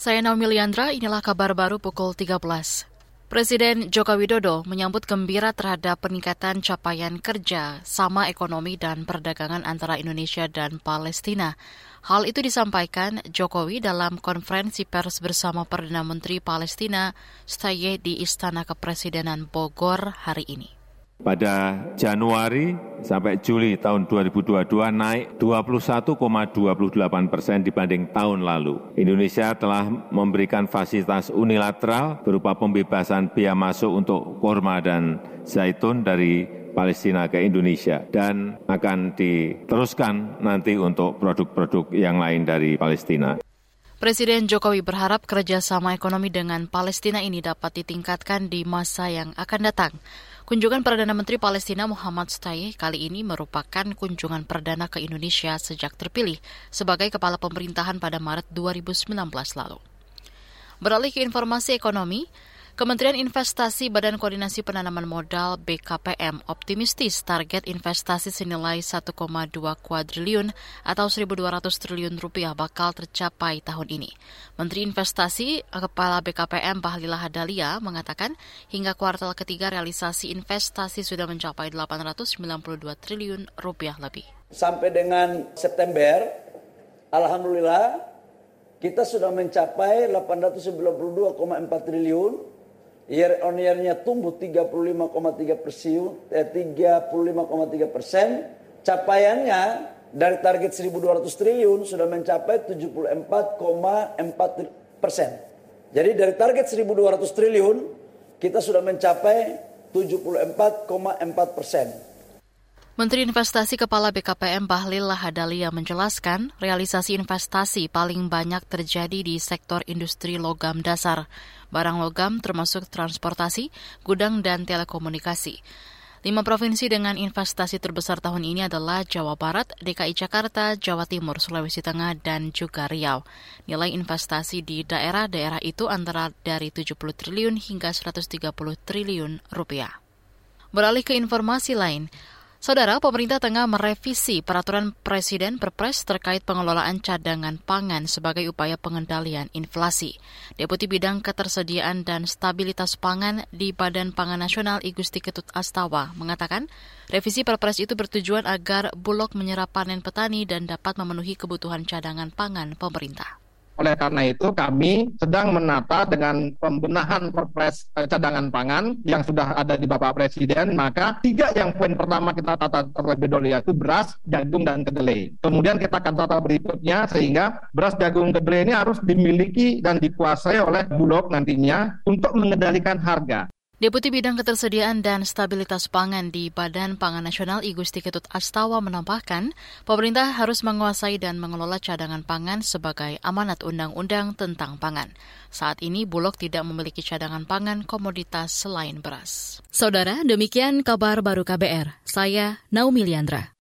Saya Naomi Liandra, inilah kabar baru pukul 13. Presiden Joko Widodo menyambut gembira terhadap peningkatan capaian kerja, sama ekonomi dan perdagangan antara Indonesia dan Palestina. Hal itu disampaikan Jokowi dalam konferensi pers bersama Perdana Menteri Palestina Staye di Istana Kepresidenan Bogor hari ini. Pada Januari sampai Juli tahun 2022 naik 21,28 persen dibanding tahun lalu. Indonesia telah memberikan fasilitas unilateral berupa pembebasan biaya masuk untuk kurma dan zaitun dari Palestina ke Indonesia dan akan diteruskan nanti untuk produk-produk yang lain dari Palestina. Presiden Jokowi berharap kerjasama ekonomi dengan Palestina ini dapat ditingkatkan di masa yang akan datang. Kunjungan Perdana Menteri Palestina Muhammad Stay kali ini merupakan kunjungan perdana ke Indonesia sejak terpilih sebagai kepala pemerintahan pada Maret 2019 lalu. Beralih ke informasi ekonomi, Kementerian Investasi Badan Koordinasi Penanaman Modal BKPM optimistis target investasi senilai 1,2 kuadriliun atau 1.200 triliun rupiah bakal tercapai tahun ini. Menteri Investasi Kepala BKPM Bahlila Hadalia mengatakan hingga kuartal ketiga realisasi investasi sudah mencapai 892 triliun rupiah lebih. Sampai dengan September, Alhamdulillah kita sudah mencapai 892,4 triliun year on year-nya tumbuh 35,3 persen, eh, 35,3 persen. Capaiannya dari target 1.200 triliun sudah mencapai 74,4 persen. Jadi dari target 1.200 triliun kita sudah mencapai 74,4 persen. Menteri Investasi Kepala BKPM Bahlil Lahadalia menjelaskan realisasi investasi paling banyak terjadi di sektor industri logam dasar, barang logam termasuk transportasi, gudang, dan telekomunikasi. Lima provinsi dengan investasi terbesar tahun ini adalah Jawa Barat, DKI Jakarta, Jawa Timur, Sulawesi Tengah, dan juga Riau. Nilai investasi di daerah-daerah itu antara dari 70 triliun hingga 130 triliun rupiah. Beralih ke informasi lain, Saudara, pemerintah tengah merevisi peraturan Presiden Perpres terkait pengelolaan cadangan pangan sebagai upaya pengendalian inflasi. Deputi Bidang Ketersediaan dan Stabilitas Pangan di Badan Pangan Nasional Igusti Ketut Astawa mengatakan, revisi Perpres itu bertujuan agar Bulog menyerap panen petani dan dapat memenuhi kebutuhan cadangan pangan pemerintah. Oleh karena itu kami sedang menata dengan pembenahan perpres eh, cadangan pangan yang sudah ada di Bapak Presiden, maka tiga yang poin pertama kita tata terlebih dahulu yaitu beras, jagung, dan kedelai. Kemudian kita akan tata berikutnya sehingga beras, jagung, kedelai ini harus dimiliki dan dikuasai oleh Bulog nantinya untuk mengendalikan harga. Deputi Bidang Ketersediaan dan Stabilitas Pangan di Badan Pangan Nasional Igusti Ketut Astawa menambahkan, pemerintah harus menguasai dan mengelola cadangan pangan sebagai amanat undang-undang tentang pangan. Saat ini Bulog tidak memiliki cadangan pangan komoditas selain beras. Saudara, demikian kabar baru KBR. Saya Naomi Liandra.